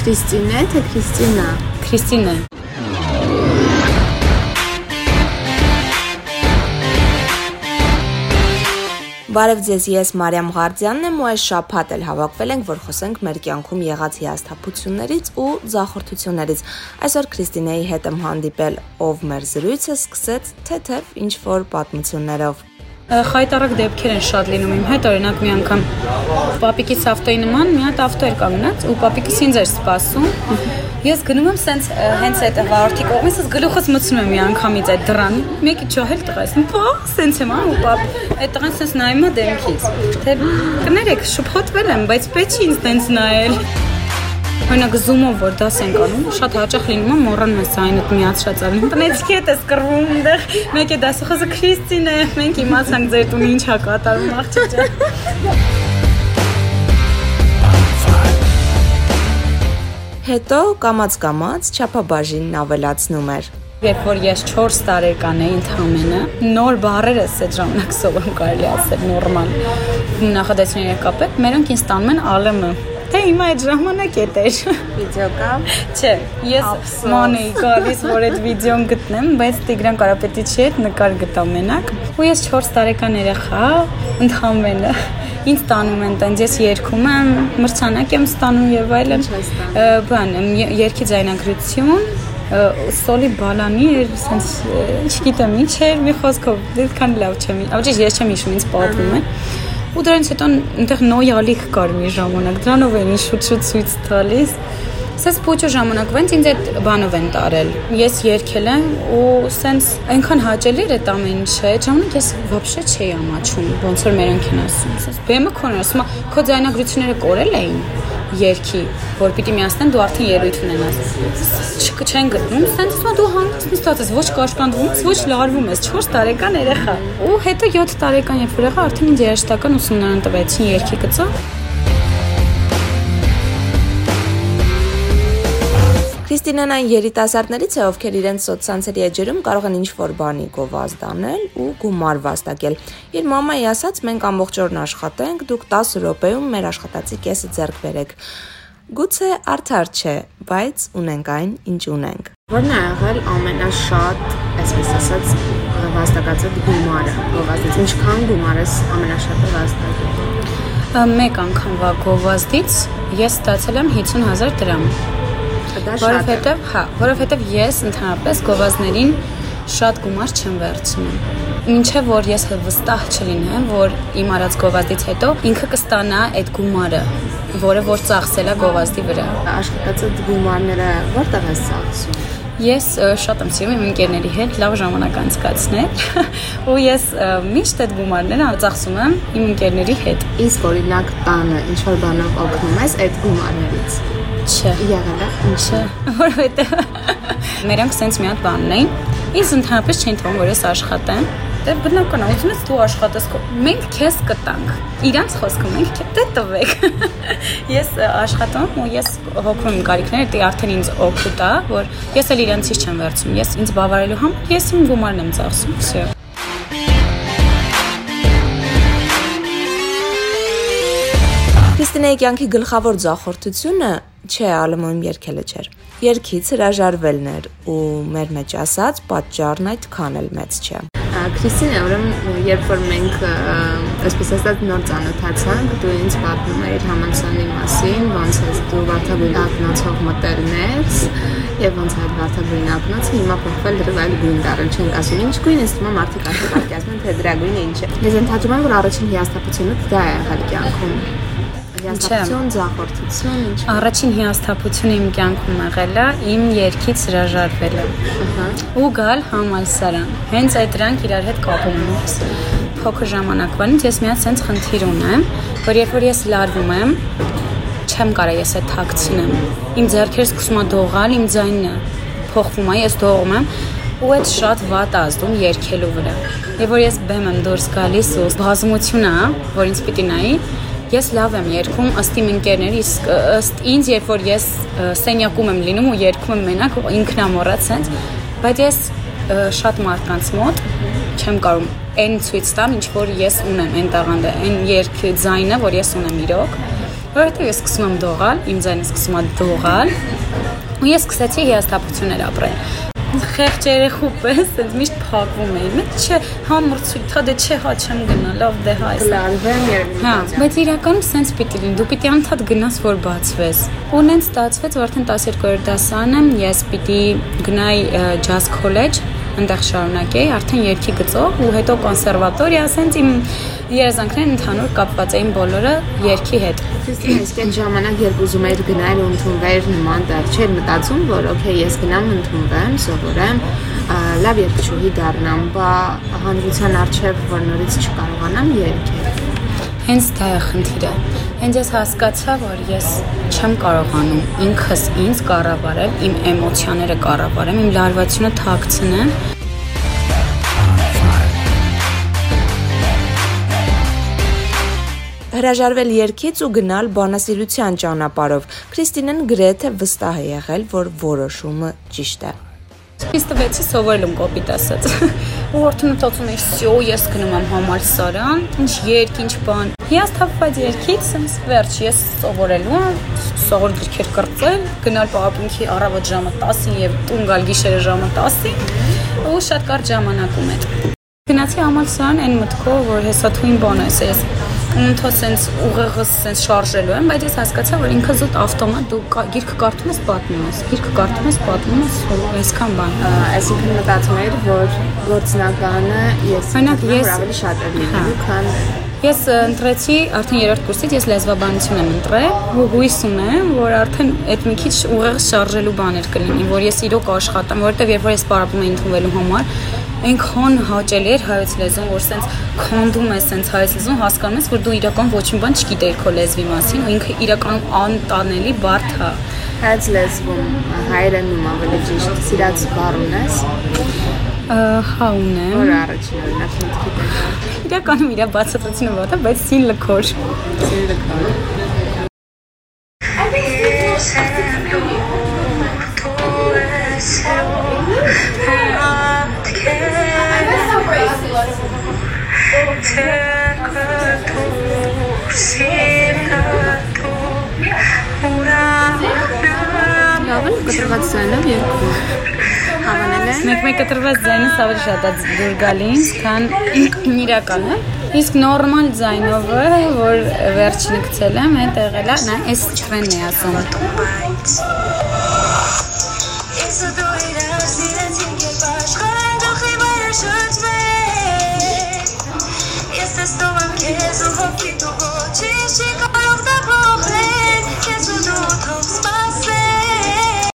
Քրիստինե թե Քրիստինա։ Քրիստինե։ Բարև ձեզ, ես Մարիամ Ղարդյանն եմ ու այս շաբաթ էլ հավաքվել ենք, որ խոսենք մեր կյանքում եղած հիասթափություններից ու զախորտություններից։ Այսօր Քրիստինեի հետ եմ հանդիպել, ով մեր զրույցը սկսեց թեթև ինչ որ պատմություններով խայտարակ դեպքեր են շատ լինում իմ հետ, օրինակ մի անգամ պապիկիս ավտոյի նման մի հատ ավտո էր կանգնած ու պապիկս ինձ էր սպասում։ Ես գնում եմ սենց հենց այդ վարորդի կողմից, ես գլուխս մտցնում եմ մի անգամից այդ դռան։ Մեկի ճոհել տղաս։ Փո, սենց եմ, ու պապ այդ տղան սենց նայում է դեմքից։ Թե կներեք, շփոթվել եմ, բայց պետք չի ինձ տենց նայել։ Օրինակ զումով որ դաս ենք անում, շատ հաճախ լինում է մոռանում ես այն այդ միացրած ալին։ Տնեցքի հետ ես կռվում այնտեղ։ Մեկ է դասախոսը Քրիստին է, մենք իմացանք ձեր տունը ինչ է կատարում աղջի ջան։ Հետո կամած-կամած չափաբաժինն ավելացնում էր։ Երբ որ ես 4 տարեկան էի ընդհանրապես, նոր բառեր էս այդ ժամանակ սովորում կարելի ասել նորմալ։ Նախադասությունների կապեք, մերոնք ինձ տանում են ԱԼՄ Թե հիմա այդ ժամանակ է դեր։ Վիդեոկամ։ Չէ, ես ման էի գալիս, որ այդ վիդեոն գտնեմ, բայց Տիգրան Կարապետիչի հետ նկար գտա մենակ։ Ու ես 4 տարեկան երեխա, ընդհանրապես ինձ տանում են տենց ես երգում եմ, մրցանակ եմ ստանում եւ այլն։ Բան, երգի ձայնագրություն, սոլի բալանի էր, sense չգիտեմ ինչ էր, մի խոսքով, դեռքան լավ չեմ։ Ավելի ես չեմ հիշում, ինձ պատմում են ու դրանից հետո այնտեղ նոյալիք կար մի ժամանակ դրանով էին շուտ-շուտ ցույց տալիս Սենց փոճը ժամանակվանց ինձ այդ բանով են տարել։ Ես երկել եմ ու սենց այնքան հաճելի էր այդ ամեն ինչը, ժամանակ ես вообще չէի ամաչում, ոնց որ մերոնք են ասում։ Սենց բեմը քոնը ասում, քո ձայնագրությունները կորել էին երկի, որ պիտի միացնեն դու արդեն ելույթ ունենաս։ Չեն գտնում, սենց ասում դու հանգիստ նստած ես, ոչ կաշկանդվում ես, ոչ լարվում ես, 4 տարեկան երեխա։ Ու հետո 7 տարեկան երբ եղա, արդեն ինձ երաշտական ուսումնարան տվեցին երկի գծա։ Քրիստինան այն երիտասարդներից է, ովքեր իրենց սոցցանցերի էջերում կարող են ինչ-որ բանի գովազդ անել ու գումար վաստակել։ Իր մամայի ասած, մենք ամբողջ օրն աշխատենք, դուք 10 րոպեում մեր աշխատածի կեսը ձեռք բերեք։ Գուցե արդար չէ, բայց ունենք այն, ինչ ունենք։ Որն է եղել ամենաշատ, այսպես ասած, վաստակած գումարը։ Գովազդից ինչքան գումար ես ամենաշատը վաստակել։ Մեկ անգամվա գովազդից ես ստացել եմ 50000 դրամ Որովհետև, հա, որովհետև ես ընդհանրապես գովազներին շատ գումար չեմ վերցնում։ Մինչև որ ես վստահ չլինեմ, որ իմ արած գովազդից հետո ինքը կստանա այդ գումարը, որը որ ծախսել է գովազդի վրա։ Աշխատած գումարները որտեղ է ծախսում։ Ես շատ եմ սիրում իմ ընկերների հետ լավ ժամանակ անցկացնել ու ես միշտ այդ գումարները ծախսում եմ իմ ընկերների հետ։ Իսկ օրինակ տանը ինչ որ բանով օգնում ես այդ գումարներից չէ։ Եղել է։ Ինչը։ Որովհետեւ նրանք սենց մի հատ բանն էին։ Ինձ ընդհանրապես չեն թվում, որ ես աշխատեմ։ Դե բնական է, ուզում ես դու աշխատես, մենք քեզ կտանք։ Իրանց խոսքը մենք դե տվեք։ Ես աշխատում ու ես հոգնում եմ կարիքները, դա արդեն ինձ օգուտ է, որ ես էլ իրանցից չեմ վերցնում։ Ես ինձ բավարարելու համար ես իմ գումարն եմ ծախսում, վсё։ Քրիստինեի կյանքի գլխավոր ձախորդությունը չէ, ալմոյում երկելը չէր։ Երկից հրաժարվելն էր ու մեր մեջ ասած պատճառն այդքան էլ մեծ չէ։ Քրիստինա, ուրեմն երբ որ մենք այսպես ասած նոր ծանոթացանք, դու ինձ պատմում էիր համալսարանի մասին, ոնց ես դու վարդագույն ակնոցով մտերներ եւ ոնց այդ վարդագույն ակնոցը հիմա փոխվել դրվել գույն դառել, չենք ասում ինչ գույն, ես թվում մարդիկ արդեն պատկերացնում են թե դրա գույնը ինչ է։ Ես ընդհանրում եմ, որ առաջին հիասթափությունը դա է եղել կյանքում հիասթափություն, զախորտություն, ինչ։ Առաջին հիասթափությունը իմ կյանքում եղել է իմ երկից հրաժարվելը։ Ահա։ Ու գալ համալսարան։ Հենց այդ դրանք իրար հետ կապում են։ Փոքր ժամանակվանից ես միած sense խնդիր ունեմ, որ երբ որ ես լարվում եմ, չեմ կարող ես այդ թաքցնեմ։ Իմ ձեռքերը սկսում է դողալ, իմ ձայնը փոխվում է, ես դողում եմ ու այդ շատ վատ ազդում երկելու վրա։ Եվ որ ես բեմ եմ դուրս գալիս ու բազմություն է, որ ինձ պիտի նայի, Ես լավ եմ երգում ըստ իմ ընկերների, իսկ ըստ ինձ, երբ որ ես սենյակում եմ լինում ու երգում եմ մենակ, ինքնամոռաց sense, բայց ես շատ մարդկանց մոտ չեմ կարող այն ցույց տամ, ինչ որ ես ունեմ, այն տաղանդը, այն երգ ձայնը, որ ես ունեմ իրոք։ որովհետեւ ես սկսում եմ դողալ, իմ ձայնը սկսում է դողալ, ու ես սկսեցի հիասթափություններ ապրել խեղճ երեխու պես այնց միշտ փակվում էի։ Մեկ չէ, համրցույց, թա դե չէ, հա չեմ գնա, լավ դե հա էս։ Լարվեմ երբ։ Հա, բայց իրականում սենց պիտի լինի։ Դու պիտի անդադ գնաս, որ բացվես։ Ու նենց ստացվեց, որ արդեն 12-րդ դասարան եմ, ես պիտի գնայի ջազ քոլեջ այնտեղ շարունակեի, արդեն երկի գծով ու հետո կոնսերվատորիա, ասենց իմ երազանքներն ընդհանուր կապված էին բոլորը երկի հետ։ Իսկ այդ ժամանակ երբ ուզում էիր գնալ ու ընդունվել նման տեղ, չէր մտածում, որ օքեյ, ես գնամ ընդունվեմ, սովորեմ, լավ երգչուհի դառնամ, բա հանրության արժև որ նորից չկարողանամ երգել։ Հենց դա է խնդիրը։ Հենց ես հասկացա, որ ես չեմ կարողանում ինքս ինձ կառավարել, իմ էմոցիաները կառավարեմ, իմ լարվածությունը թաքցնեմ հրաժարվել երկից ու գնալ բանասիրության ճանապարհով։ Քրիստինեն գրեթե վստահ է եղել, որ որոշումը ճիշտ է։ Իսկ տվեցի սովորելում կոպիտ ասած։ Ու արդեն մտածում էի, «Սյո, ես գնում եմ համալսարան, ինչ երկ, ինչ բան»։ Հիասթափված երկից, sense վերջ, ես սովորելու եմ, սովոր գրքեր կրծել, գնալ պարապմունքի առավոտ ժամը 10-ին եւ տուն գալ գիշերը ժամը 10-ին ու շատ կարճ ժամանակում հետ։ Գնացի համալսարան այն մտքով, որ հեսա թույն բան է, ես ունթո սենց ուղեղս սենց շարժելու եմ, բայց ես հասկացա, որ ինքը զուտ ավտոմատ դու գիրքը կարդում ես, պատմում ես, գիրքը կարդում ես, պատմում ես, այսքան բան։ Այսինքն մտածում եմ, որ գործնականը ես Օրինակ ես ավելի շատ եմ լինելու, քան Ես ընտրեցի արդեն երրորդ կուրսից ես լեզվաբանություն եմ ընտրել ու հույս ունեմ, որ արդեն այդ մի քիչ ուղեղս շարժելու բաներ կլինի, որ ես իրոք աշխատեմ, որովհետև երբ որ ես պարապում եմ ընդունվելու համար, այնքան հաճելի էր հայոց լեզուն, որ սենց քանդում ես սենց հայոց լեզուն, հասկանում ես, որ դու իրական ոչ մի բան չգիտեիր քո լեզվի մասին, ու ինքը իրականում անտանելի բարդ է։ հայոց լեզվում հայերենում ավելի ճիշտ սիրած բառ ունես։ Հա ունեմ։ Որ առաջին օրինակ մտքի տեղ։ Իրականում իրա բացատրությունը ո՞տ է, բայց սին լքոր։ Սին լքոր։ Լավն կտրված ձայնով երկում։ Հավանել են։ Մեկ-մեկը տրված ձայնը ավելի շատ է դուր գալիս, քան իրականը։ Իսկ նորմալ ձայնով, որ վերջինը գցել եմ, այդ եղել է, նա տրենն է ասում։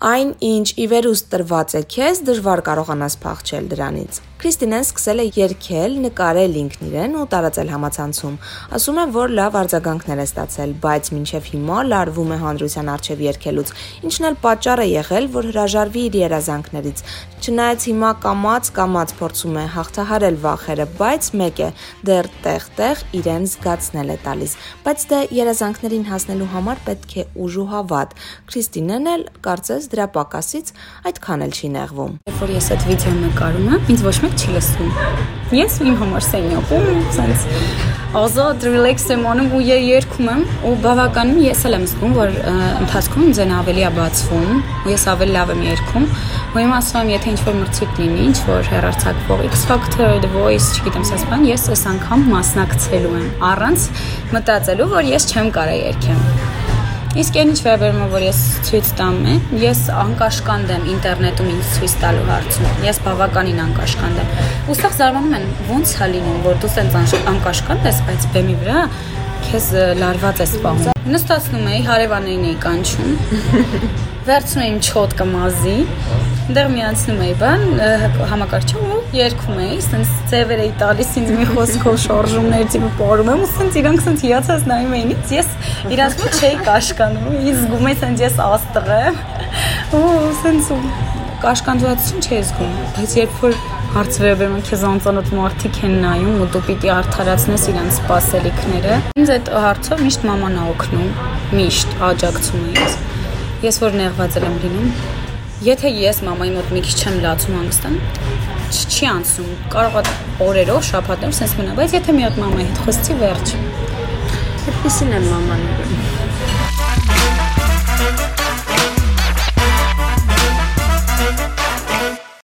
Այն, ինչ ի վերուստ տրված է քեզ, դժվար կարողանաս փախչել դրանից։ Քրիստինեն սկսել է երգել, նկարել ինքն իրեն ու տարածել համացանցում։ Ասում է, որ լավ արձագանքներ է ստացել, բայց մինչև հիմա լարվում է հանրության արչև երգելուց, ինչն էլ պատճառ է եղել, որ հրաժարվի իր երազանքներից։ Չնայած հիմա կամած կամած փորձում է հաղթահարել վախերը, բայց մեկ է, դեռ տեղ-տեղ իրեն զգացնել է տալիս։ Բայց դե երազանքներին հասնելու համար պետք է ուժ ու հավատ։ Քրիստինեն էլ կարծես դրա պակասից այդքան էլ չի նեղվում։ Երբ որ ես այդ վիդեոն նկարում եմ, ինձ ոչ մեկ չի լսում։ Ես իմ համար սենյակում, ցած ազատ ռիլեքս եմ անում ու երգում եմ ու բավականին ես էլ եմ զգում, որ ընթացքում ինձ ավելի է բացվում ու ես ավելի լավ եմ երգում։ Ու իմ ասում եմ, եթե ինչ-որ մրցույթ լինի, ինչ-որ հերարցակվող X Factor, The Voice, չգիտեմ, ասած բան, ես այս անգամ մասնակցելու եմ առանց մտածելու, որ ես չեմ կարա երգեմ։ Իսկ այն ինչ վերաբերում որ ես ցույց տամ է, ես անկաշկանդ եմ ինտերնետում ինձ ցույց տալու հարցում։ Ես բավականին անկաշկանդ եմ։ Ուստեղ զարմանում են, ո՞նց է լինում, որ դու սենց անկաշկանդ ես, բայց բեմի վրա քեզ լարված ես սպանում։ Նստացնում էի, հարևաններին էի կանչում։ Վերցնում էի չոտ կմազի, Դեռ միացնում էի բան համակարգչով երգում էի, ասենց ձևեր էի տալիս ինձ մի խոսքով շարժումներ տիպը ապարում եմ, ու ասենց իրանք ասենց հիացած նայում էին ինձ, ես իրանք ու չէի կաշկանում, ինձ զգում էի ասենց ես աստղ եմ։ Ու ասենց կաշկանդվածություն չի զգում, բայց երբ որ հարց վերաբերում է քեզ անծանոթ մարդիկ են նայում ու դու պիտի արդարացնես իրանց սպասելիքները։ Ինձ այդ հարցով միշտ մաման է օգնում, միշտ աջակցում է ինձ։ Ես որ նեղված եմ լինում, Եթե ես մամայի մոտ մի քիչ չեմ լացում հանգստան, չի անցնում։ Կարող է օրերով, շաբաթներով sense մնա, բայց եթե մի հատ մամայի հետ խոսեցի վերջ։ Այդպեսին է մաման։